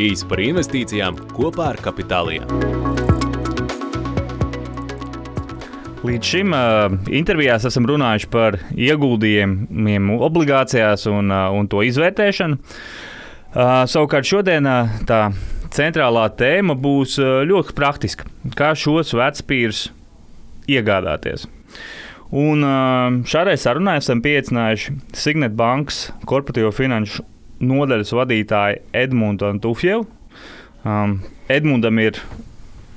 Īsi par investīcijām kopā ar Kapitāliju. Līdz šim uh, intervijās esam runājuši par ieguldījumiem obligācijās un, uh, un to izvērtēšanu. Uh, savukārt šodien uh, tā centrālā tēma būs uh, ļoti praktiska. Kā šos vecpīrus iegādāties? Un šādai sarunai esam pieaicinājuši Signet bankas korporatīvo finanšu nodaļas vadītāju Edmundu Tufjevu. Um, Edmundam ir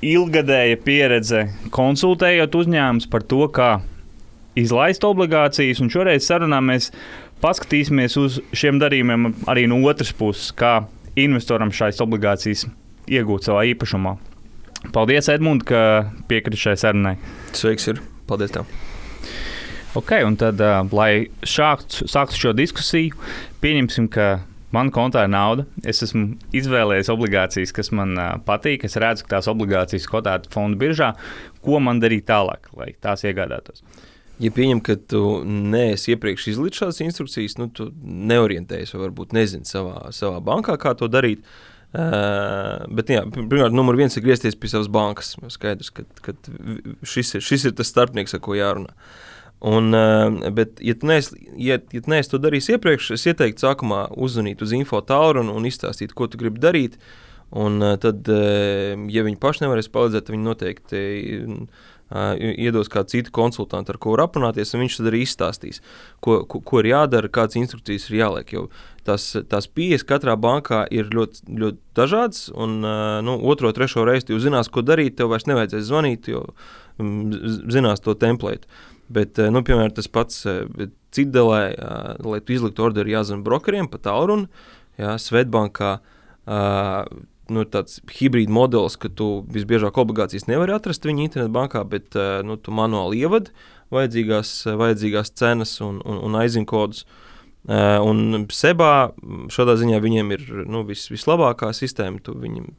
ilgadēja pieredze konsultējot uzņēmumus par to, kā izlaist obligācijas. Un šoreiz sarunā mēs paskatīsimies uz šiem darījumiem arī no otras puses, kā investoram šīs obligācijas iegūt savā īpašumā. Paldies, Edmunds, ka piekriti šai sarunai. Sveiks, ir. Paldies! Tev. Ok, un tad, uh, lai šāktu, sāktu šo diskusiju, pieņemsim, ka Man kontā ir nauda. Es esmu izvēlējies obligācijas, kas man uh, patīk. Es redzu, ka tās obligācijas kotētas fondu biržā. Ko man darīt tālāk, lai tās iegādātos? Ja pieņem, ka tu neesi iepriekš izlīdz šādas instrukcijas, nu, tu neorientējies vai varbūt nezini savā, savā bankā, kā to darīt. Uh, bet, jā, pirmkārt, numur viens ir griezties pie savas bankas. Skaidrs, ka, ka šis, ir, šis ir tas starpnieks, ar ko jārunā. Uh, Un, eh, bet, ja tu neesi ja, ja nees to darījis iepriekš, es ieteiktu sākumā uzzvanīt uz info tālu un, un izstāstīt, ko tu gribi darīt. Un eh, tad, eh, ja viņi paši nevarēs palīdzēt, viņi noteikti iedos kādu citu konsultantu, ar ko var aprunāties, un viņš tad arī izstāstīs, ko, ko, ko ir jādara, kādas instrukcijas ir jāliek. Jo tās, tās pieejas katrā bankā ir ļoti, ļoti dažādas, un nu, otro, trešo reizi jūs zinās, ko darīt, tev vairs nevajadzēs zvanīt, jo mm, zinās to templētu. Bet, eh, nu, piemēram, tas pats eh, Cidelē, eh, lai tu izliktu orderu, jāzina brokeriem pa tālruni. Jā, Svetbankā nu, tāds hibrīd modelis, ka tu visbiežāk obligācijas nevari atrast viņa internetbankā, bet nu, tu manuāli ievadi vajadzīgās, vajadzīgās cenas un, un, un aizinkodus. Un Sebā šādā ziņā viņiem ir nu, vis, vislabākā sistēma. Tu viņam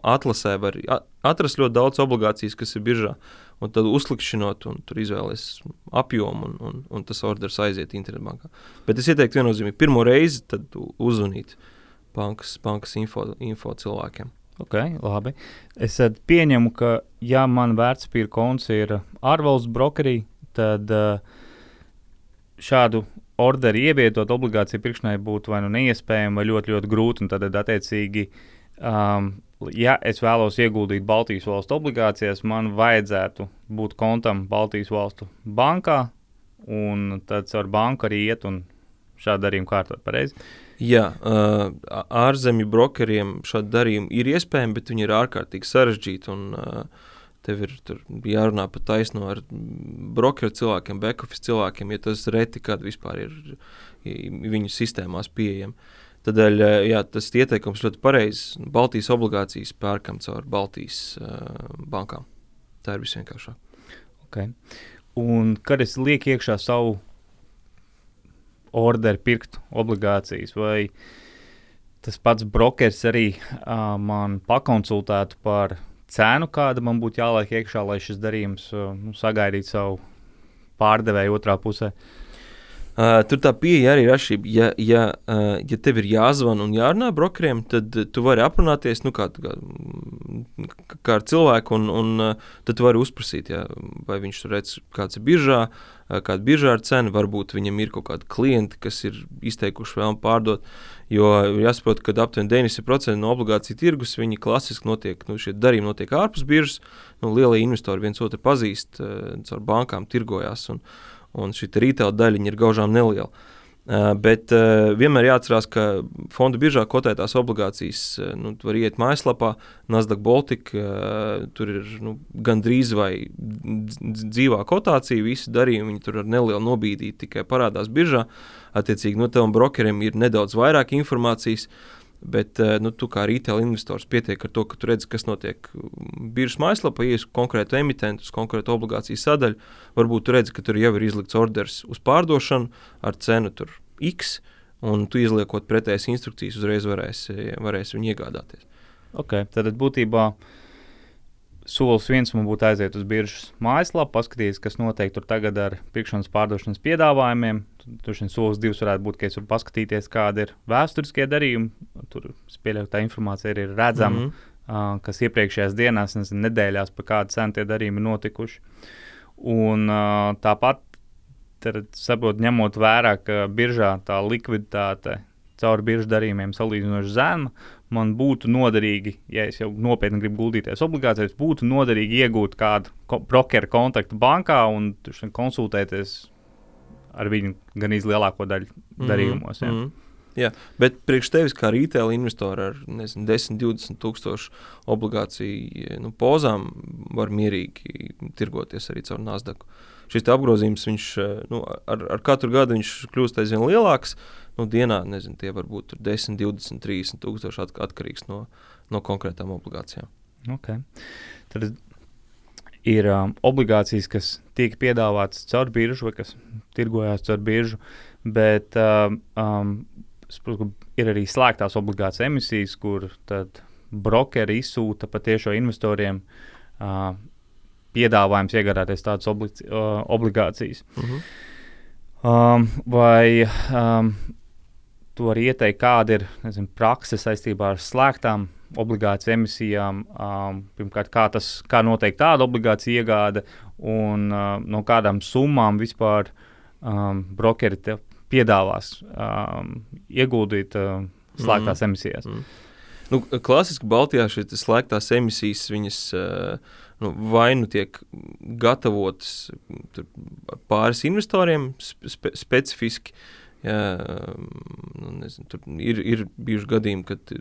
atlasē var atrast ļoti daudz obligācijas, kas ir biržā. Uh, un tad uzlikšanot, un tur izvēlēties apjomu, un, un, un tas orders aiziet internetbankā. Bet es ieteiktu viennozīmīgi pirmo reizi uzzvanīt bankas, bankas info, info cilvēkiem. Okay, labi. Es pieņemu, ka, ja man vērtspapīra konts ir ārvalstu brokerī, tad uh, šādu orderi ievietot obligāciju pirkšanai būtu vai nu neiespējami, vai ļoti, ļoti grūti. Tad, attiecīgi, um, ja es vēlos ieguldīt Baltijas valstu obligācijās, man vajadzētu būt kontam Baltijas valstu bankā, un tad ar banku arī iet un šādu darījumu kārtot pareizi. Jā, ārzemju brokeriem šādi darījumi ir iespējami, bet viņi ir ārkārtīgi sarežģīti. Un, tev ir jārunā par taisno ar brokeru cilvēkiem, back-office cilvēkiem, ja tas reti kad vispār ir viņu sistēmās pieejams. Tādēļ jā, tas ieteikums ļoti pareizs. Baltijas obligācijas pērkam caur Baltijas uh, bankām. Tā ir visvienkāršāk. Okay. Un kad es lieku iekšā savu orderu, pirkt obligācijas, vai tas pats brokers arī uh, man pakonsultētu par cenu, kāda man būtu jāliek iekšā, lai šis darījums uh, sagaidītu savu pārdevēju otrā pusē? Uh, Uh, tur tā pieeja arī ir atšķirība. Ja, ja, uh, ja tev ir jāzvan un jārunā brokeriem, tad uh, tu vari aprunāties nu, kā, kā, kā ar cilvēku, un, un uh, tad tu vari uzprasīt, ja, vai viņš tur redz, kāds ir biržā, uh, kāda biržā ir cena. Varbūt viņam ir kaut kādi klienti, kas ir izteikuši vēlmu pārdot. Jo jāsaprot, ka aptuveni 90% no obligāciju tirgus viņi klasiski notiek, nu, šie darījumi notiek ārpus biržas. Nu, lielie investori viens otru pazīst, uh, caur bankām tirgojās. Un, uh, un šī retail daļiņa ir gaužām neliela. Bet vienmēr jāatcerās, ka fondu biržā kotētās obligācijas, nu, var iet mājaslapā, Nasdaq Baltic, uh, tur ir nu, gandrīz vai dzīvā kotācija, visi darījumi, tur ar nelielu nobīdīti tikai parādās biržā. Attiecīgi, no tevam brokeriem ir nedaudz vairāk informācijas, uh, Bet eh, nu, tu kā retail investors pietiek ar to, ka tu redzi, kas notiek biržas mājaslapā, ienāc konkrētu emitentu, uz konkrētu obligāciju sadaļu. Varbūt tu redzi, ka tur jau ir izlikts orders uz pārdošanu ar cenu X, un tu izliekot pretējas instrukcijas, uzreiz varēsi, varēsi viņu iegādāties. Okay, tad būtībā solis viens man būtu aiziet uz biržas mājaslapu, paskatīties, kas notiek tur tagad ar pirkšanas pārdošanas piedāvājumiem. Tur šis solis divs varētu būt, ka es varu paskatīties, kāda ir vēsturiskie darījumi tur pieļauju, tā informācija arī ir redzama, mm -hmm. uh, kas iepriekšējās dienās, nezinu, nedēļās, pa kādu cenu tie darījumi notikuši. Un uh, tāpat, saprot, ņemot vērā, ka biržā tā likviditāte caur biržu darījumiem salīdzinoši zema, man būtu noderīgi, ja es jau nopietni gribu guldīties obligācijās, būtu noderīgi iegūt kādu brokeru kontaktu bankā un konsultēties ar viņu gan izlielāko daļu mhm, darījumos. Mm -hmm. ja. Jā, bet priekš tevis, kā retail investora ar nezinu, 10, 20 tūkstošu obligāciju nu, pozām, var mierīgi tirgoties arī caur Nasdaq. Šis apgrozījums viņš, nu, ar, ar katru gadu kļūst aizvien lielāks. Nu, dienā nezinu, tie var būt 10, 20, 30 tūkstoši at, atkarīgs no, no konkrētām obligācijām. Okay. Tad ir um, obligācijas, kas tiek piedāvātas caur biržu vai kas tirgojās caur biržu, bet um, um, saprotu, ir arī slēgtās obligācijas emisijas, kur brokeri izsūta patiešo investoriem uh, piedāvājums iegādāties tādas obli uh, obligācijas. Uh -huh. um, vai um, tu vari ieteikt, kāda ir nezinu, prakse saistībā ar slēgtām obligāciju emisijām? Um, pirmkārt, kā, tas, kā noteikti tāda obligācija iegāde un uh, no kādām summām vispār um, brokeri piedāvās um, ieguldīt uh, slēgtās mm. emisijās. Mm. Nu, klasiski Baltijā šīs slēgtās emisijas viņas, uh, nu, vai nu tiek gatavotas pāris investoriem spe, specifiski. Jā, nu, nezinu, ir, ir bijuši gadījumi, kad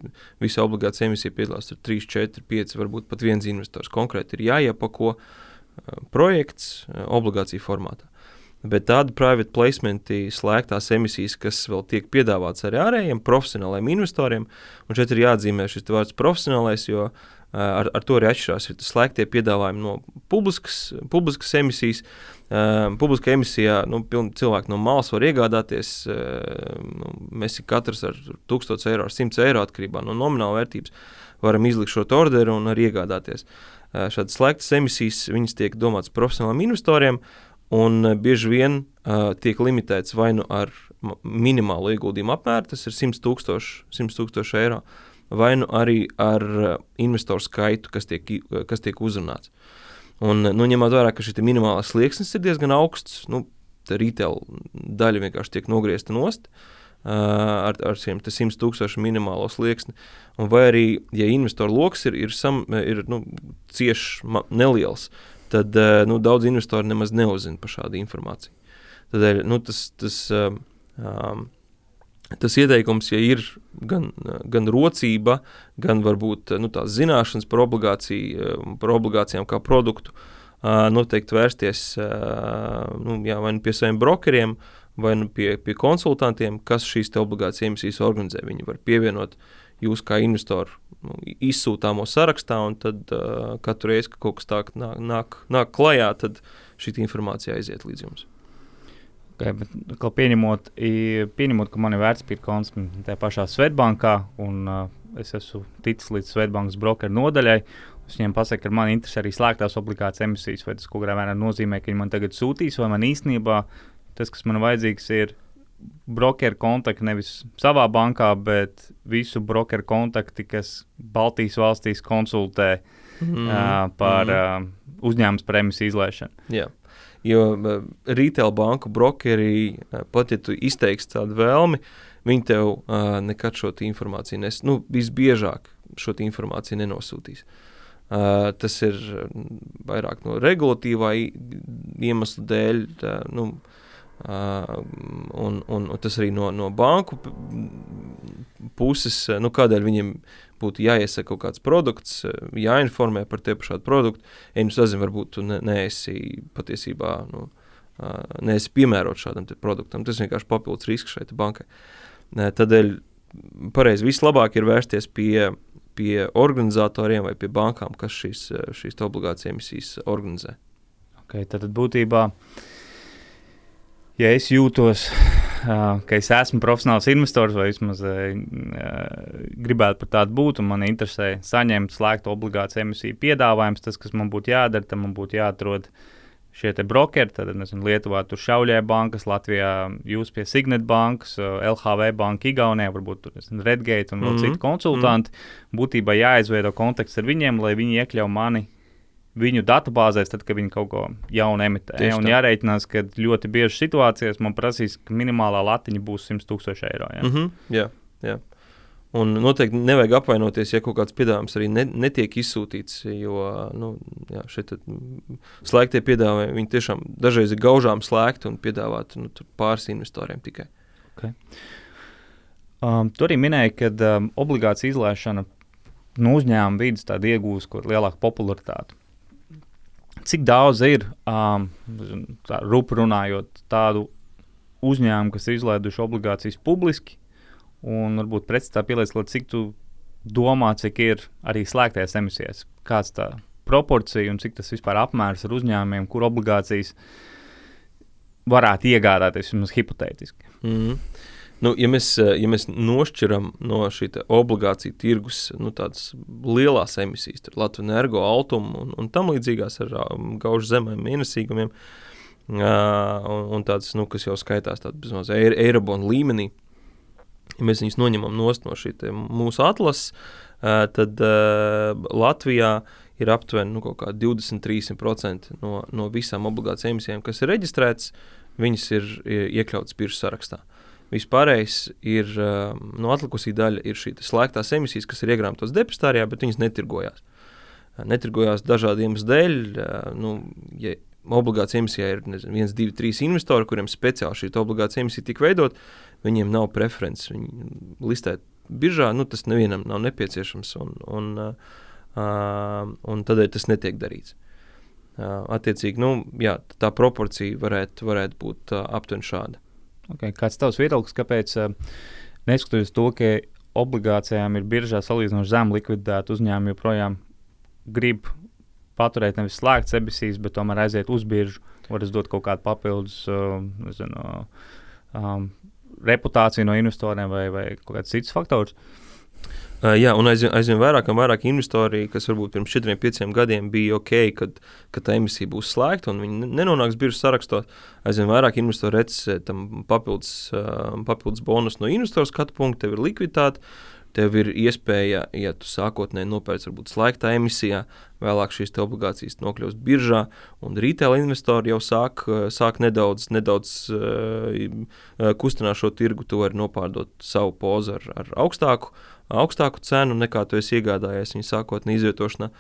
visa obligācija emisija piedalās 3, 4, 5, varbūt pat viens investors. Konkrēti ir jāiepako uh, projekts uh, obligāciju formātā. Bet tāda private placement, slēgtās emisijas, kas vēl tiek piedāvātas arī ārējiem profesionāliem investoriem, un šeit ir jāatzīmē šis vārds profesionālais, jo ar, ar to arī atšķirās. Ir slēgtie piedāvājumi no publiskas, publiskas emisijas. Uh, publiskā emisijā nu, cilvēki no malas var iegādāties. Uh, nu, mēs katrs ar 1000 eiro, ar 100 eiro atkarībā no nomināla vērtības varam izlikt šo orderu un arī iegādāties. Uh, šādas slēgtas emisijas tiek domātas profesionāliem investoriem. Uh, un bieži vien uh, tiek limitēts vai nu ar minimālu ieguldījumu apmēru, tas ir 100 tūkstoši, 100 tūkstoši eiro, vai nu arī ar uh, investoru skaitu, kas tiek, kas tiek uzrunāts. Un, nu, ņemot vērā, ka šis minimālais slieksnis ir diezgan augsts, nu, retail daļa vienkārši tiek nogriezta nost. Uh, ar, ar šiem 100 tūkstošu minimālo slieksni. Un vai arī, ja investoru lokus ir, ir, sam, ir nu, cieši neliels, uh, tad eh, nu, daudz investori nemaz neuzzina par šādu informāciju. Tādēļ nu, tas, tas, um, tas ieteikums, ja ir gan, gan rocība, gan varbūt nu, tās zināšanas par, obligāciju, par obligācijām kā produktu, noteikti vērsties nu, jā, vai nu pie saviem brokeriem, vai nu pie, pie konsultantiem, kas šīs obligācijas emisijas organizē. Viņi var pievienot jūs kā investoru nu, izsūtāmo sarakstā, un tad katru reizi, kad kaut kas tāds nāk, nāk, nāk klajā, tad šī informācija aiziet līdz jums. Bet, pieņemot, pieņemot, ka man ir vērtspapīra konts tajā pašā Svetbankā, un uh, es esmu ticis līdz Svetbankas brokeru nodaļai, es viņiem pasaku, ka man interesē arī slēgtās obligācijas emisijas, vai tas kaut kādā veidā nozīmē, ka viņi man tagad sūtīs, vai man īstenībā tas, kas man vajadzīgs, ir brokeru kontakti nevis savā bankā, bet visu brokeru kontakti, kas Baltijas valstīs konsultē mm. uh, par mm. uh, uzņēmuma prēmijas izlaišanu. Jā. Jo retail banku brokeri, uh, pat ja tu izteiksi tādu vēlmi, viņi tev uh, nekad šo informāciju nes, nu, visbiežāk šo informāciju nenosūtīs. Uh, tas ir vairāk no regulatīvā iemesla dēļ. Tā, nu, uh, Uh, un, un, un tas arī no, no banku puses, nu, kādēļ viņiem būtu jāiesaka kaut kāds produkts, jāinformē par tie par šādu produktu. Ja nu sazin, varbūt tu ne, neesi patiesībā, nu, uh, neesi piemērots šādam produktam. Tas vienkārši papildus risks šai bankai. Tādēļ pareizi vislabāk ir vērsties pie, pie organizatoriem vai pie bankām, kas šīs, šīs obligācijas emisijas organizē. Okay, tad būtībā uh, ja es jūtos, ka es esmu profesionāls investors, vai vismaz gribētu par tādu būt, un man interesē saņemt slēgtu obligāciju emisiju piedāvājumus, tas, kas man būtu jādara, tam man būtu jāatrod šie brokeri, tad nezinu, Lietuvā tur šauļē bankas, Latvijā jūs pie Signet bankas, LHV banka, Igaunijā, varbūt tur nezinu, Redgate un vēl mm -hmm. citi konsultanti. Mm -hmm. Būtībā jāizveido kontakts ar viņiem, lai viņi iekļautu mani viņu datubāzēs, tad, kad viņi kaut ko jaunu emitē. Tieši un tā. jārēķinās, ka ļoti bieži situācijās man prasīs, ka minimālā latiņa būs 100 tūkstoši eiro. Ja? Mm -hmm. Jā, jā. Un noteikti nevajag apvainoties, ja kaut kāds piedāvājums arī ne, netiek izsūtīts. Jo nu, jā, šeit slēgtie piedāvājumi viņi tiešām dažreiz ir gaužām slēgti un piedāvāti nu, pāris investoriem tikai. Okay. Um, tu arī minēji, ka um, obligācija izlaišana no uzņēmuma vidas iegūst lielāku popularitāti cik daudz ir, um, tā, rupu runājot, tādu uzņēmumu, kas ir izlaiduši obligācijas publiski, un varbūt pretstatā pielietot, cik tu domā, cik ir arī slēgtajās emisijās, kāds tā proporcija un cik tas vispār apmērs ar uzņēmumiem, kur obligācijas varētu iegādāties vismaz hipotētiski. Mm -hmm. Nu, ja, mēs, eh, ja mēs nošķiram no šī obligāciju tirgus nu, tādas lielās emisijas, tad Latvijas energo, Altumu un, un tam līdzīgās ar um, gaužu zemēm ienesīgumiem, uh, un, un tādas, nu, kas jau skaitās tādas eirobonu līmenī, ja mēs viņus noņemam no mūsu atlases, tad Latvijā ir aptuveni nu, 23% no, no visām obligāciju emisijām, kas ir reģistrētas, viņas ir iekļautas biržas sarakstā. Uh, Vispārējais ir um, no nu, atlikusī daļa, ir šī slēgtās emisijas, kas ir iegrāmatas depozitārijā, bet viņas netirgojās. Netirgojās dažādu iemeslu dēļ. Nu, ja obligācija emisijā ir nezinu, viens, divi, trīs investori, kuriem speciāli šī obligācija emisija tika veidot, viņiem nav preferences. Viņi listē biržā, nu, tas nevienam nav nepieciešams, un, un, uh, un tādēļ tas netiek darīts. Uh, attiecīgi, nu, jā, tā proporcija varētu, varētu būt uh, aptuveni šāda. Okay. Kāds tavs viedoklis, kāpēc uh, neskatoties to, ka obligācijām ir biržā salīdzinoši zema likviditāte, uzņēmumi joprojām grib paturēt nevis slēgts emisijas, bet tomēr aiziet uz biržu, var dot kaut kādu papildus uh, nezinu, um, reputāciju no investoriem vai, vai kāds cits faktors. Uh, jā, un aizvien, aizvien vairāk un vairāk investori, kas varbūt pirms 4, 5 gadiem bija ok, kad, kad tā emisija būs slēgta un viņi nenonāks biržas sarakstos, aizvien vairāk investori redz tam papildus, uh, papildus bonus no investoru skatu punkta, tev ir likviditāte. Tev ir iespēja, ja tu sākotnēji nopērci varbūt slēgtā emisijā, vēlāk šīs obligācijas nokļūst biržā, un retail investori jau sāk, sāk nedaudz, nedaudz uh, kustināt šo tirgu. Tu vari nopārdot savu pozu ar, ar augstāku uh, augstāku cenu nekā tu esi iegādājies viņa sākotnēji izvietošanā.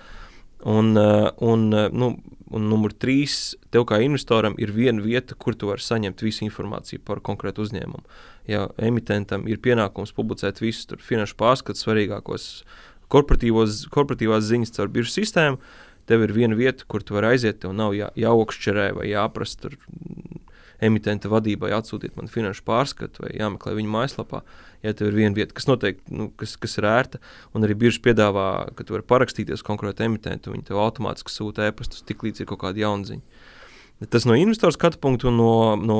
Un, eh, un, eh, nu, un numur trīs, tev kā investoram ir viena vieta, kur tu vari saņemt visu informāciju par konkrētu uzņēmumu. Ja emitentam ir pienākums publicēt visus finanšu pārskatus, svarīgākos korporatīvās ziņas caur biržu sistēmu, tev ir viena vieta, kur tu vari aiziet, tev nav jā, jāokšķerē vai jāprasa tur emitenta vadībai atsūtīt man finanšu pārskatu vai jāmeklē viņa mājaslapā. Ja tev ir viena vieta, kas noteikti nu, kas, kas ir ērta, un arī bieži piedāvā, ka tu vari parakstīties konkrēti emitentu, viņi tev automātiski sūta e-pastus, tik līdz ir kaut kāda jauna ziņa. Tas no investora skatu punkta un no, no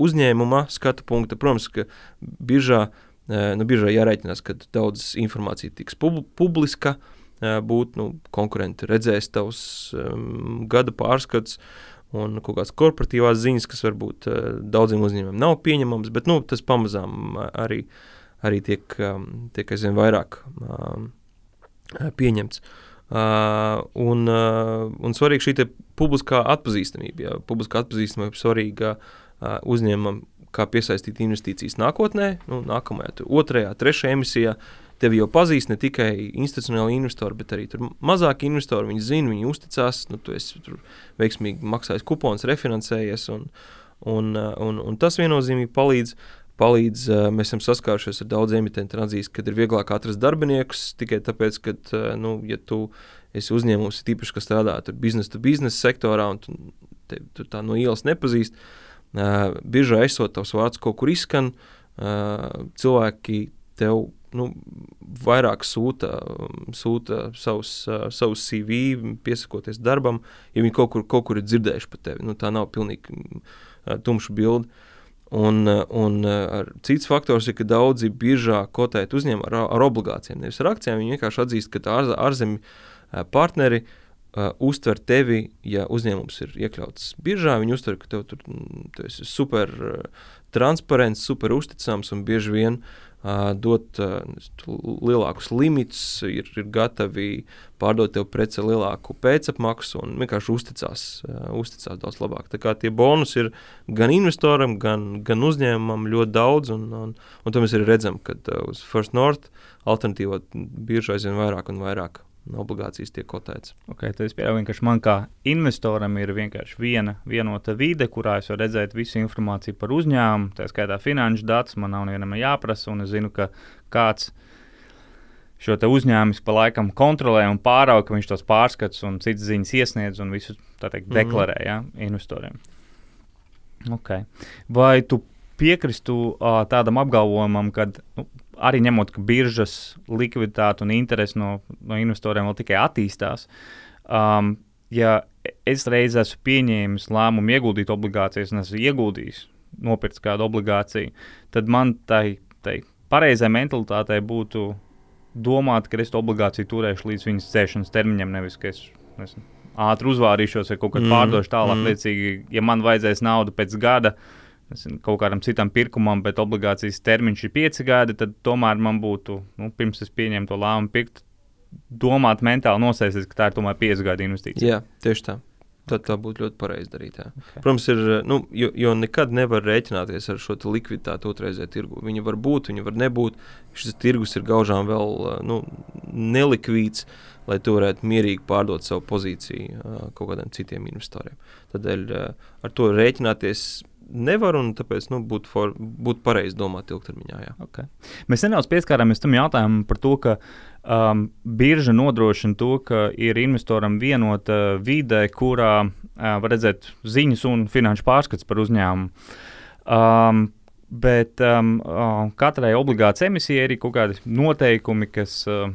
uzņēmuma skatu punkta, protams, ka biržā, e, nu, biržā jārēķinās, ka daudz informācija tiks pub publiska, e, būt nu, konkurenti redzēs tavus um, gada pārskats, un kaut kādas korporatīvās ziņas, kas varbūt uh, daudziem uzņēmumiem nav pieņemamas, bet nu, tas pamazām arī, arī tiek, um, tiek aizvien vairāk um, pieņemts. Uh, un, uh, un svarīga šī publiskā atpazīstamība. Ja, publiskā atpazīstamība ir svarīga uh, uzņēmumam, kā piesaistīt investīcijas nākotnē, nu, nākamajā, otrajā, trešajā emisijā. Uh, tevi jau pazīst ne tikai institucionāli investori, bet arī mazāki investori. Viņi zina, viņi uzticās, nu, tu esi veiksmīgi maksājis kuponus, refinansējies. Un, un, un, un tas viennozīmīgi palīdz. palīdz mēs esam saskārušies ar daudziem emitentiem, atzīst, ka ir vieglāk atrast darbiniekus tikai tāpēc, ka, nu, ja tu esi uzņēmums, tīpaši, kas strādā biznesa to biznesa sektorā, un tu, te, tu tā no ielas nepazīst, uh, biežā esot tavs vārds kaut kur izskan, cilvēki tev nu, vairāk sūta, sūta savus, savus CV, piesakoties darbam, ja viņi kaut kur, kaut kur ir dzirdējuši par tevi. Nu, tā nav pilnīgi tumša bilde. Un, un cits faktors ir, ka daudzi biržā kotēti uzņēmumi ar, ar obligācijām, nevis ar akcijām. Viņi vienkārši atzīst, ka ār, ārzemju partneri uh, uztver tevi, ja uzņēmums ir iekļauts biržā, viņi uztver, ka tev tur tu esi super uh, transparents, super uzticams un bieži vien uh, dot lielākus limitus, ir, ir gatavi pārdot tev preci lielāku pēcapmaksu un vienkārši uzticās, uzticās daudz labāk. Tā kā tie bonusi ir gan investoram, gan, gan uzņēmumam ļoti daudz, un, un, un to mēs arī redzam, kad uz First North alternatīvo biržu aizvien vairāk un vairāk obligācijas tiek kotētas. Okay, tad es pieņemu, ka man kā investoram ir vienkārši viena vienota vide, kurā es varu redzēt visu informāciju par uzņēmumu, tā skaitā finanšu datus. Man nav nevienam jāprasa, un es zinu, ka kāds šo uzņēmumu pa laikam kontrolē un pārauga, ka viņš tos pārskats un citas ziņas iesniedz un visu teikt, mhm. deklarē ja, investoriem. Okay. Vai tu piekristu uh, tādam apgalvojumam, ka nu, arī ņemot, ka biržas likviditāte un interesi no, no investoriem vēl tikai attīstās, um, ja es reiz esmu pieņēmis lēmumu ieguldīt obligācijas un esmu ieguldījis, nopirkt kādu obligāciju, tad man tai, tai pareizai mentalitātei būtu domāt, ka es to obligāciju turēšu līdz viņas dzēšanas termiņam, nevis ka es nesmu, ātri uzvārīšos vai kaut kad mm, pārdošu tālāk. Mm. Liecīgi, ja man vajadzēs naudu pēc gada, nezinu, kaut kādam citam pirkumam, bet obligācijas termiņš ir pieci gadi, tad tomēr man būtu, nu, pirms es pieņemu to lēmumu pirkt, domāt mentāli nosēsties, ka tā ir tomēr piecu gadu investīcija. Jā, tieši tā. Tad tā būtu ļoti pareizi darīt. Okay. Protams, ir, nu, jo, jo nekad nevar rēķināties ar šo likviditāti otrreizē tirgu. Viņa var būt, viņa var nebūt. Šis tirgus ir gaužām vēl nu, nelikvīds, lai tu varētu mierīgi pārdot savu pozīciju kaut kādiem citiem investoriem. Tādēļ ar to rēķināties nevar, un tāpēc nu, būtu for, būt pareizi domāt ilgtermiņā. Jā. Okay. Mēs nedaudz pieskārāmies tam jautājumam par to, ka um, birža nodrošina to, ka ir investoram vienota vide, kurā uh, var redzēt ziņas un finanšu pārskats par uzņēmumu. Um, bet um, uh, katrai obligācijas emisijai ir kaut kādi noteikumi, kas. Uh,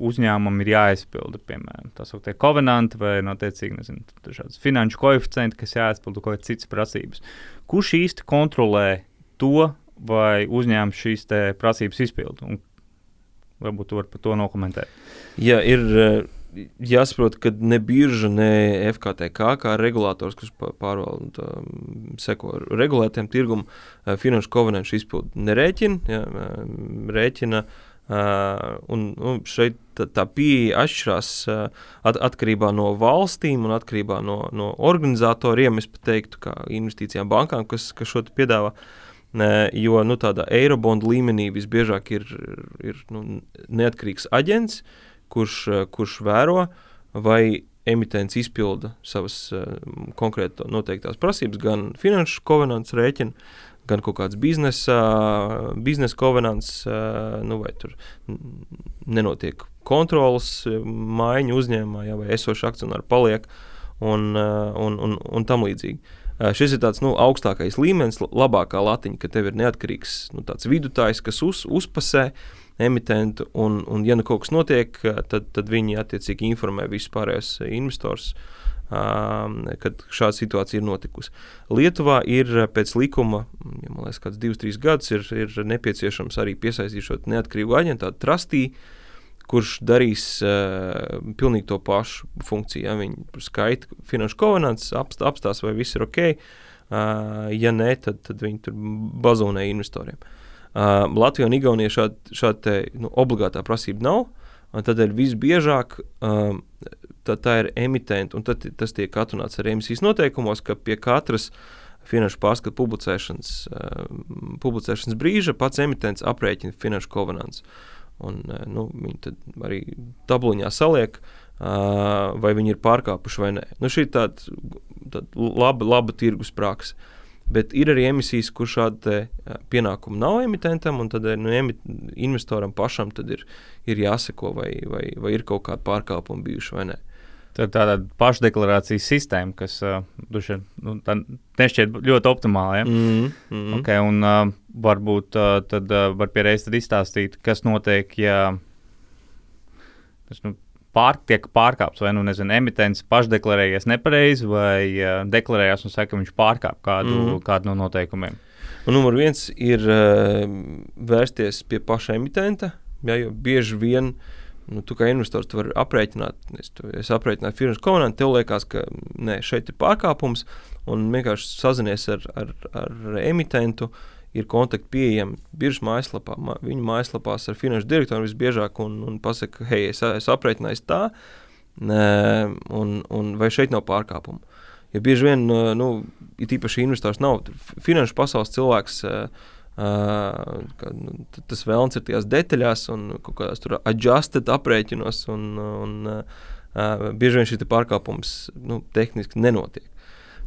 uzņēmumam ir jāizpilda, piemēram, tā saucamie kovenanti vai, notiecīgi, nezinu, dažādas finanšu koeficienti, kas jāizpilda kaut kādas citas prasības. Kurš īsti kontrolē to, vai uzņēmums šīs prasības izpilda? Un varbūt tu vari par to nokomentēt. Jā, ir eh, jāsaprot, ka ne birža, ne FKTK, kā regulators, kas pārvalda, seko regulētiem tirgumu, eh, finanšu kovenantu izpildu nerēķina. Jā, rēķina uh, Uh, un, un šeit tā, tā pieeja atšķirās uh, at, atkarībā no valstīm un atkarībā no, no organizatoriem. Es pat teiktu, kā investīcijām bankām, kas, kas šo piedāvā. Uh, jo nu, tādā eirobonda līmenī visbiežāk ir, ir nu, neatkarīgs aģents, kurš, uh, kurš vēro, vai emitents izpilda savas uh, konkrēti noteiktās prasības, gan finanšu kovenants rēķina, gan kaut kāds biznesa, biznesa kovenants, nu, vai tur nenotiek kontrolas maiņa uzņēmumā, ja, vai esošs akcionārs paliek un, un, un, un tam līdzīgi. Šis ir tāds nu, augstākais līmenis, labākā latiņa, ka tev ir neatkarīgs nu, vidutājs, kas uz, uzpasē emitentu, un, un ja nu kaut kas notiek, tad, tad viņi attiecīgi informē visus pārējos investors. Uh, kad šāda situācija ir notikusi. Lietuvā ir pēc likuma, ja man liekas, kāds divus, trīs gadus, ir, ir nepieciešams arī piesaistīt šo neatkarīgu aģentu, trustī, kurš darīs uh, pilnīgi to pašu funkciju. Ja viņi skaita finanšu kovenants, apst, apstās, vai viss ir ok. Uh, ja nē, tad, tad viņi tur bazonē investoriem. Uh, Latvijā un Igaunijā šāda šād nu, obligātā prasība nav. Tādēļ visbiežāk um, tā, tā ir emitenta, un tad, tas tiek atrunāts arī emisijas noteikumos, ka pie katras finanšu pārskatu publicēšanas, uh, publicēšanas brīža pats emitents aprēķina finanšu kovenants. Un, uh, nu, viņi arī tabuliņā saliek, uh, vai viņi ir pārkāpuši vai nē. Nu, šī ir tāda, tāda laba, laba tirgus praksa. Bet ir arī emisijas, kur šāda pienākuma nav emitentam, un tad nu, investoram pašam ir, ir jāseko, vai, vai, vai ir kaut kāda pārkāpuma bijuši vai nē. Tā ir tāda pašdeklarācijas sistēma, kas uh, duši, nu, nešķiet ļoti optimāla. Ja? Mm -hmm. okay, un, uh, varbūt uh, tad uh, var pierādīt, izstāstīt, kas notiek, ja tas nu, pār, tiek pārkāpts, vai nu, nezinu, emitents pašdeklarējies nepareizi, vai uh, deklarējās un saka, ka viņš pārkāp kādu, mm kādu no noteikumiem. Un numur viens ir uh, vērsties pie paša emitenta, ja, jo bieži vien nu, tu kā investors tu vari aprēķināt, es, tu, es aprēķināju finanšu kovenantu, tev liekas, ka nē, šeit ir pārkāpums, un vienkārši sazinies ar, ar, ar emitentu. Ir kontakti pieejami biržas mājaslapā. Ma, viņu mājaslapās ar finanšu direktoru visbiežāk un, un pasaka, hei, es, es aprēķināju tā, un, un vai šeit nav pārkāpumu. Jo bieži vien, nu, ir īpaši investors, nav finanšu pasaules cilvēks. Uh, Uh, ka, nu, tas vēlams ir tajās detaļās un kaut kādās tur adjusted aprēķinos, un, un uh, bieži vien šis pārkāpums nu, tehniski nenotiek.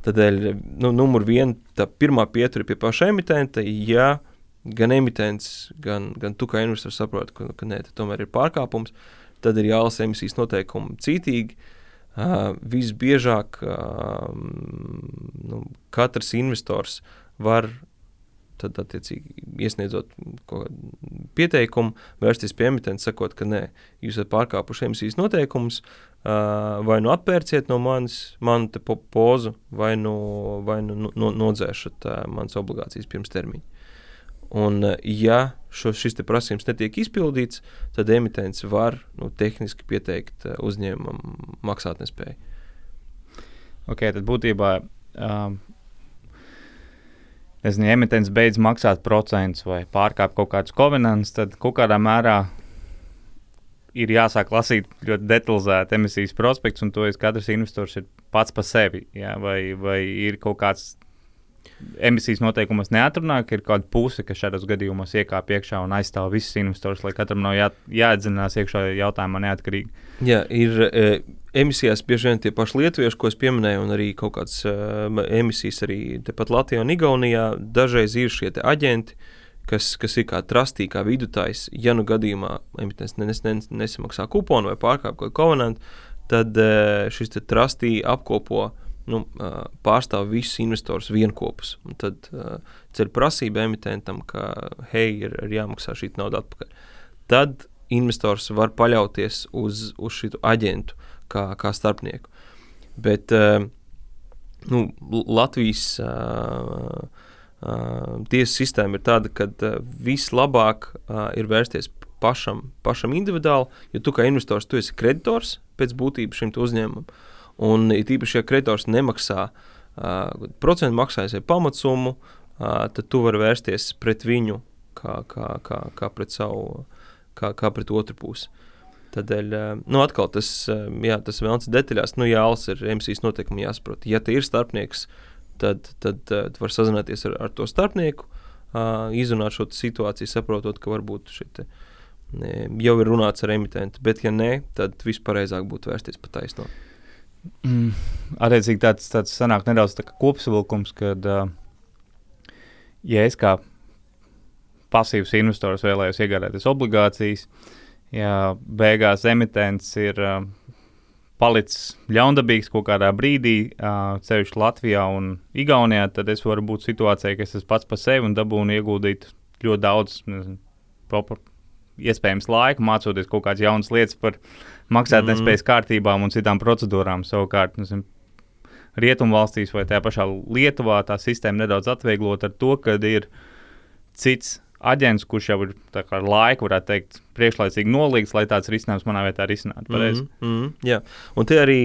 Tādēļ, nu, numur viena, tā pirmā pietura pie paša emitenta, ja gan emitents, gan, gan tu kā investors saproti, ka, ka nē, tomēr ir pārkāpums, tad ir jālasa emisijas noteikumi cītīgi. Uh, visbiežāk uh, nu, katrs investors var tad, attiecīgi, iesniedzot pieteikumu, vērsties pie emitenta, sakot, ka nē, jūs esat pārkāpuši emisijas noteikumus, vai nu atpērciet no manis manu po pozu, vai nu, vai nu no, nodzēšat manas obligācijas pirms termiņa. Un, ja šo, šis prasījums netiek izpildīts, tad emitents var nu, tehniski pieteikt uzņēmumam maksātnespēju. Ok, tad būtībā um, nezinu, emitents beidz maksāt procentus vai pārkāp kaut kādus kovenants, tad kaut kādā mērā ir jāsāk lasīt ļoti detalizēti emisijas prospekts, un to es katrs investors ir pats par sevi. Jā, vai, vai ir kaut kāds emisijas noteikumos neatrunā, ka ir kāda puse, kas šādos gadījumos iekāp iekšā un aizstāv visus investors, lai katram nav jā, jāatdzinās iekšā jautājumā neatkarīgi. Jā, ir e, emisijās bieži vien tie paši lietuvieši, ko es pieminēju, un arī kaut kādas e, emisijas arī tepat Latvijā un Igaunijā. Dažreiz ir šie aģenti, kas, kas ir kā trustī, kā vidutājs. Ja nu gadījumā emitents nes, nes, nesamaksā kuponu vai pārkāpj kaut ko kovenantu, tad e, šis trustī apkopo nu, pārstāv visus investorus vienopus. Tad uh, ceļ prasība emitentam, ka hei, ir, ir jāmaksā šī nauda atpakaļ. Tad investors var paļauties uz, uz šo aģentu kā, kā starpnieku. Bet uh, nu, Latvijas uh, tiesu sistēma ir tāda, ka vislabāk ir vērsties pašam, pašam individuāli, jo tu kā investors tu esi kreditors pēc būtības šim uzņēmumam. Un it īpaši, ja kreditors nemaksā uh, procentu maksājas vai pamatsummu, uh, tad tu vari vērsties pret viņu kā, kā, kā, kā pret savu, kā, kā pret otru pusi. Tādēļ, nu, atkal tas, jā, tas vēlams detaļās, nu, jāls ir emisijas noteikumi jāsaprot. Ja te ir starpnieks, tad, tad, tad var sazināties ar, ar to starpnieku, izrunāt šo situāciju, saprotot, ka varbūt šeit jau ir runāts ar emitentu, bet ja nē, tad vispareizāk būtu vērsties pa taisno. Mm, attiecīgi tāds, tāds sanāk nedaudz tā kopsavilkums, kad, uh, ja es kā pasīvs investors vēlējos iegādāties obligācijas, ja beigās emitents ir uh, palicis ļaundabīgs kaut kādā brīdī, uh, ceļš Latvijā un Igaunijā, tad es varu būt situācijā, ka es esmu pats par sevi un dabūnu ieguldīt ļoti daudz, nezinu, iespējams laiku, mācoties kaut kādas jaunas lietas par maksātnespējas mm. kārtībām un citām procedūrām. Savukārt, nezinu, Rietumvalstīs vai tajā pašā Lietuvā tā sistēma nedaudz atvieglot ar to, ka ir cits aģents, kurš jau ir ar laiku, varētu teikt, priekšlaicīgi nolīgts, lai tāds risinājums manā vietā risinātu. -hmm, mm -hmm, jā, un te arī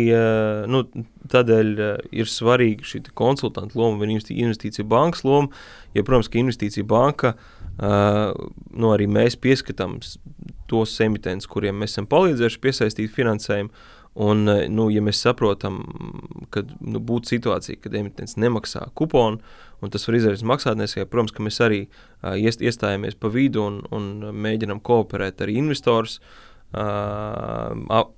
nu, tādēļ ir svarīga šī konsultanta loma investīcija bankas loma. Jo, protams, ka investīcija banka uh, Uh, nu, arī mēs pieskatām tos emitents, kuriem mēs esam palīdzējuši piesaistīt finansējumu. Un, nu, ja mēs saprotam, ka nu, būtu situācija, kad emitents nemaksā kuponu, un tas var izdarīt maksātnēs, protams, ka mēs arī uh, iest, iestājamies pa vidu un, un mēģinām kooperēt ar investorus, uh, ap,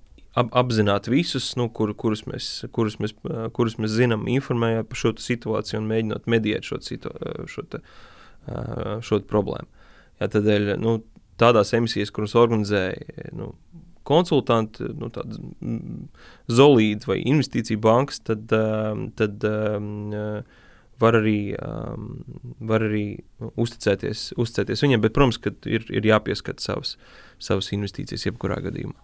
apzināt visus, nu, kur, kurus, mēs, kurus, mēs, kurus mēs zinām, informējot par šo situāciju un mēģinot mediēt šo, situ, šo uh, šo problēmu. Jā, tādēļ nu, tādās emisijas, kuras organizēja nu, konsultanti, nu, tādas zolīdi vai investīcija bankas, tad, tad var arī, var arī uzticēties, uzticēties viņiem. Bet, protams, ka ir, ir jāpieskata savas, savas investīcijas jebkurā gadījumā.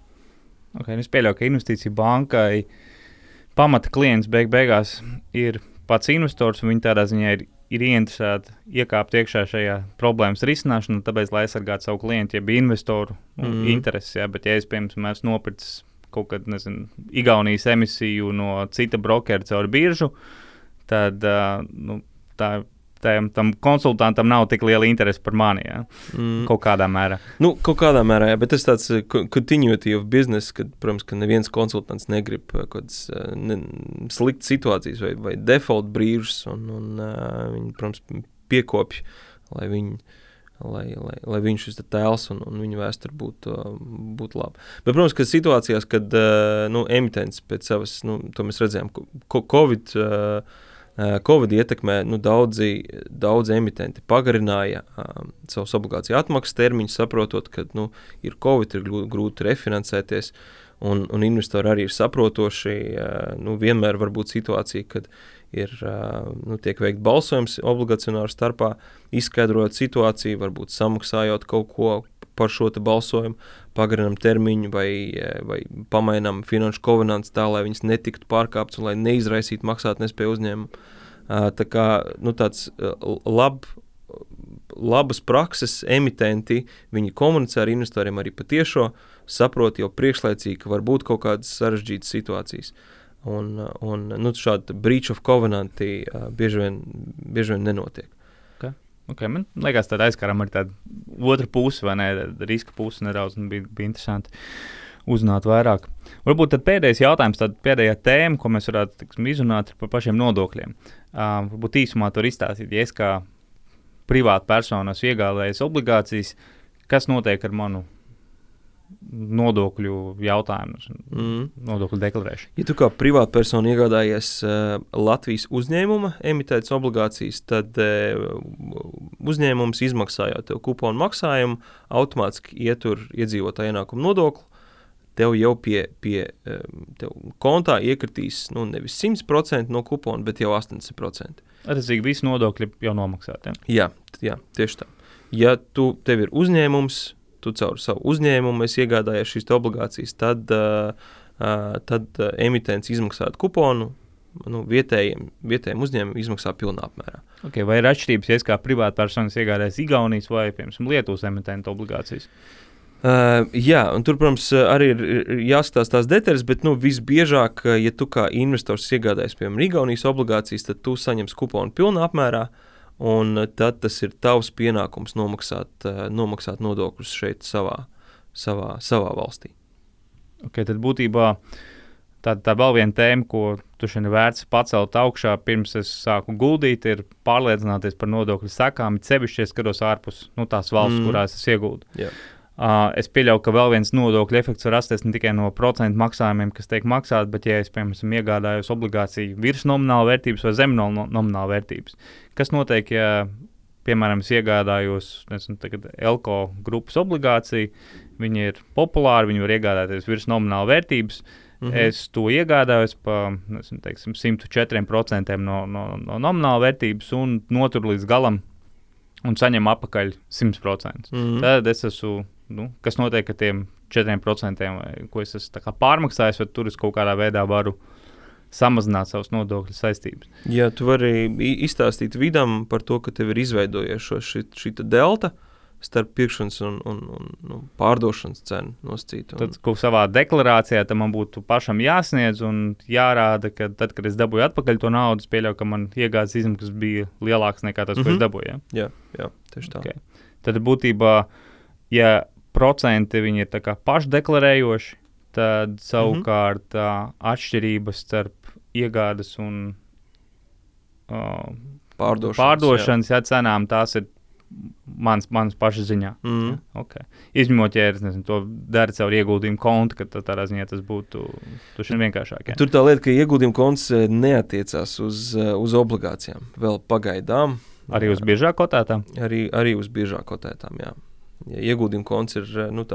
Okay, es pieļauju, ka investīcija bankai pamata klients beig beigās ir pats investors, un viņi tādā ziņā ir ir ieinteresēti iekāpt iekšā šajā problēmas risināšanā, tāpēc, lai aizsargātu savu klientu, jeb investoru nu, mm. intereses. Jā, bet, ja es, piemēram, esmu nopircis kaut kādu, nezinu, Igaunijas emisiju no cita brokera caur biržu, tad uh, nu, tā tam, tam konsultantam nav tik liela interese par mani. Ja? Mm. Kaut kādā mērā. Nu, kaut kādā mērā, jā, bet tas tāds continuity of business, kad, protams, ka neviens konsultants negrib uh, kaut kādas uh, ne, sliktas situācijas vai, vai default brīžus, un, un uh, viņi, protams, piekopja, lai viņi. Lai, lai, lai viņš šis tēls un, un viņa vēsture būtu, būtu laba. Bet, protams, ka situācijās, kad uh, nu, emitents pēc savas, nu, to mēs redzējām, ko, Covid uh, Eh, Covid ietekmē nu, daudzi, daudzi emitenti pagarināja um, savus obligāciju atmaksas termiņus, saprotot, ka nu, ir Covid, ir grūti refinansēties. Un, un investori arī ir saprotoši. Uh, nu, vienmēr var būt situācija, kad ir uh, nu, tiek veikts balsojums obligacionāru starpā, izskaidrojot situāciju, varbūt samaksājot kaut ko par šo balsojumu, pagarinām termiņu vai, vai pamainām finanšu kovenants tā, lai viņas netiktu pārkāptas un lai neizraisītu maksātnespēju uzņēmumu. Tā kā nu, tāds lab, labas prakses emitenti, viņi komunicē ar investoriem arī patiešo, saprot jau priekšlaicīgi, ka var būt kaut kādas sarežģītas situācijas. Un, un nu, šādi breach of covenant bieži vien, bieži vien nenotiek. Okay, man liekas, tā aizkaram arī tāda otra puse, vai ne? Riska puse nedaudz bija, bija interesanti uzzināt vairāk. Varbūt pēdējais jautājums, tad pēdējā tēma, ko mēs varētu tiksim, izrunāt, ir par pašiem nodokļiem. Uh, varbūt īsumā tur izstāstīt, ja es kā privāta persona esmu iegādājies obligācijas, kas notiek ar manu nodokļu jautājumus, mm. nodokļu deklarēšanu. Ja tu kā privātpersona iegādājies uh, Latvijas uzņēmuma emitētas obligācijas, tad uh, uzņēmums izmaksājot tev kuponu maksājumu, automātiski ietur iedzīvotāju ienākumu nodokli. Tev jau pie, pie tev kontā iekritīs nu, nevis 100% no kupona, bet jau 80%. Attiecīgi, visi nodokļi jau nomaksāti. Ja? Jā, jā, tieši tā. Ja tu, tev ir uzņēmums, tu caur savu uzņēmumu iegādājies šīs obligācijas, tad, tad emitents izmaksātu kuponu. Nu, vietējiem, vietējiem uzņēmumiem izmaksā pilnā apmērā. Okay, vai ir atšķirības, ja es kā privātpersonas iegādājos Igaunijas vai piemēram, Lietuvas emitentu obligācijas? Uh, jā, un tur, protams, arī ir, ir jāskatās tās detaļas, bet nu, visbiežāk, ja tu kā investors iegādājies, piemēram, Igaunijas obligācijas, tad tu saņemsi kuponu pilnā apmērā. Uh, un tad tas ir tavs pienākums nomaksāt, eh, nomaksāt nodokļus šeit, savā, savā, savā valstī. Okay, tad būtībā tā, tā vēl viena tēma, ko tu šodien vērts pacelt augšā, pirms es sāku guldīt, ir pārliecināties par nodokļu sekām, sevišķi, ja skatos ārpus nu, tās valsts, mm. kurās es iegūstu. Yeah. Uh, es pieļauju, ka vēl viens nodokļu efekts var rasties ne tikai no procentu maksājumiem, kas tiek maksāti, bet, ja es, piemēram, iegādājos obligāciju virs nomināla vērtības vai zem no, nomināla vērtības, kas notiek, ja, piemēram, es iegādājos nezinu, Elko grupas obligāciju, viņi ir populāri, viņi var iegādāties virs nomināla vērtības. Mm -hmm. Es to iegādājos par nezinu, teiksim, 104% no, no, no nomināla vērtības un noturu līdz galam un saņemu atpakaļ 100%. Mm -hmm. Tad es esmu nu, kas notiek ar tiem 4%, vai, ko es esmu pārmaksājis, vai tur es kaut kādā veidā varu samazināt savus nodokļu saistības. Jā, tu vari izstāstīt vidam par to, ka tev ir izveidojies šī, delta starp pirkšanas un, un, un, un nu, pārdošanas cenu nosacītu. Tad, ko savā deklarācijā tam man būtu pašam jāsniedz un jārāda, ka tad, kad es dabūju atpakaļ to naudu, es pieļauju, ka man iegādes izmaksas bija lielākas nekā tas, mm -hmm. ko es mhm. dabūju. Ja? Jā, jā, tieši tā. Okay. Tad būtībā, ja procenti viņi ir pašdeklarējoši, tad mhm. savukārt mm -hmm. atšķirības starp iegādes un uh, pārdošanas, pārdošanas jā. Jā, cenām tās ir mans, mans paša ziņā. Mm. Ja? Okay. Izņemot, ja es nezinu, to dara caur ieguldījumu kontu, tad tādā ziņā tas būtu vienkāršāk. Ja? Tur tā lieta, ka ieguldījuma konts neatiecās uz, uz obligācijām vēl pagaidām. Arī uz biežāk kotētām? Arī, arī uz biežāk kotētām, jā ja ieguldījuma konts ir nu,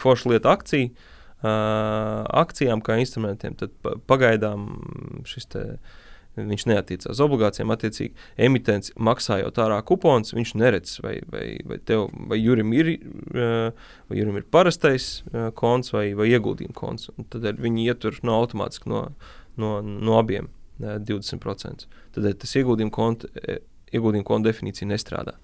forša lieta akcija, akcijām kā instrumentiem, tad pagaidām šis te. Viņš neatiecās uz obligācijām. Attiecīgi, emitents maksājot ārā kuponus, viņš neredz, vai, vai, vai, tev, vai Jurim ir, vai Jurim ir parastais konts vai, vai ieguldījuma konts. Un tad viņi ietur no automātiski no, no, no abiem 20%. Tad tas ieguldījuma konts ieguldījumu konta definīcija nestrādā.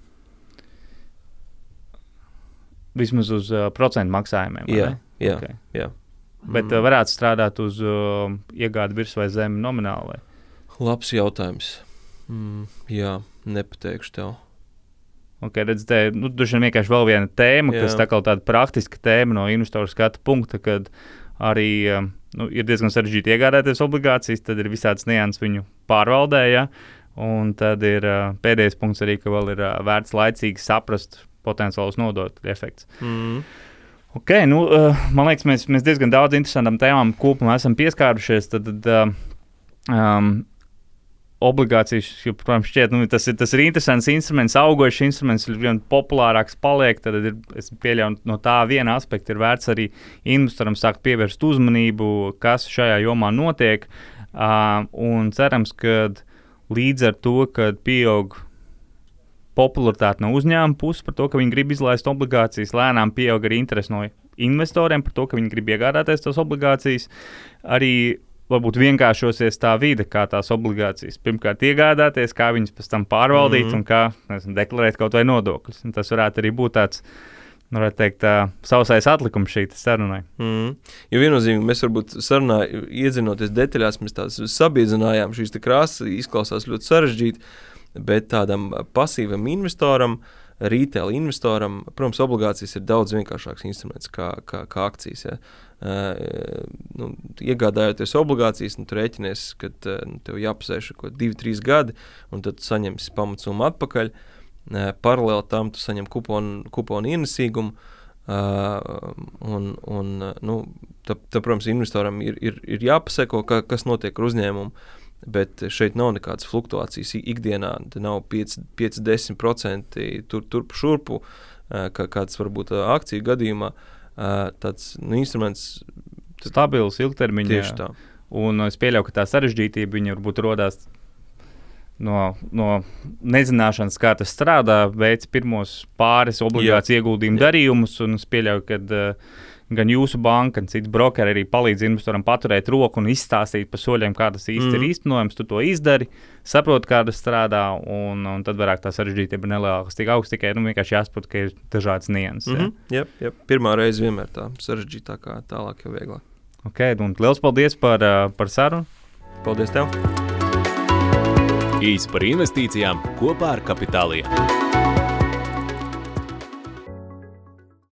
Vismaz uz uh, procentu maksājumiem. Jā, jā, Okay. jā. Bet mm. varētu strādāt uz uh, iegādi virs vai zem nomināli. Labs jautājums. Mm, jā, nepateikšu tev. Okay, redz, te, nu, Tur vienkārši vēl viena tēma, Jā. kas tā kā tāda praktiska tēma no investoru skatu punkta, kad arī um, nu, ir diezgan sarežģīti iegādāties obligācijas, tad ir visādas nianses viņu pārvaldē. Ja? Un tad ir uh, pēdējais punkts arī, ka vēl ir uh, vērts laicīgi saprast potenciālus nodokļu efektus. Mm. Okay, nu, uh, man liekas, mēs, mēs diezgan daudz interesantām tēmām kopumā esam pieskārušies. Tad, tad, um, obligācijas, jo, protams, šķiet, nu, tas, ir, tas ir interesants instruments, augošs instruments, vien populārāks paliek. Tad ir, es pieļauju, no tā viena aspekta ir vērts arī investoram sākt pievērst uzmanību, kas šajā jomā notiek. Uh, un cerams, ka līdz ar to, kad pieaug popularitāte no uzņēmuma puses par to, ka viņi grib izlaist obligācijas, lēnām pieaug arī interese no investoriem par to, ka viņi grib iegādāties tās obligācijas. Arī varbūt vienkāršosies tā vide, kā tās obligācijas. Pirmkārt, iegādāties, kā viņas pēc tam pārvaldīt mm -hmm. un kā nezinu, deklarēt kaut vai nodokļus. Un tas varētu arī būt tāds. nu, Varētu teikt, tā sausais atlikums šī sarunai. Mm. Jo viennozīmīgi mēs varbūt sarunā iedzinoties detaļās, mēs tās sabiedzinājām. Šīs te krāsas izklausās ļoti sarežģīti, bet tādam pasīvam investoram, retail investoram, protams, obligācijas ir daudz vienkāršāks instruments kā, kā, kā akcijas. Ja. Uh, nu, iegādājoties obligācijas, nu, rēķinies, ka uh, nu, tev jāpasēž kaut kādi 2, 3 gadi, un tad saņemsi pamatsummu atpakaļ. Uh, paralēli tam tu saņem kuponu, kuponu ienesīgumu. Uh, un, un, uh, nu, tā, tā, protams, investoram ir, ir, ir jāpaseko, ka, kas notiek ar uzņēmumu. Bet šeit nav nekādas fluktuācijas ikdienā. Te nav 5-10% tur, turp šurpu, kā, kāds varbūt akciju gadījumā. Tāds nu, instruments Stabils, ilgtermiņā. tieši tā. Un es pieļauju, ka tā sarežģītība viņa varbūt radās no, no nezināšanas, kā tas strādā, veids pirmos pāris obligāciju ieguldījumu darījumus. Un es pieļauju, ka uh, gan jūsu banka, gan cits brokeri arī palīdz investoram paturēt roku un izstāstīt pa soļiem, kā tas īsti mm. ir īstenojams. Tu to izdari, saproti, kā tas strādā, un, un tad vairāk tā sarežģītība ir neliela. Tas tik augsts, tikai nu, vienkārši jāsaprot, ka ir dažādas nianses. Mm Mm -hmm. jā, jā. Pirmā reize vienmēr tā sarežģītākā, tālāk jau vieglāk. okay, un liels paldies par, uh, par sarunu! Paldies tev! Īsi par investīcijām kopā ar Kapitāliju.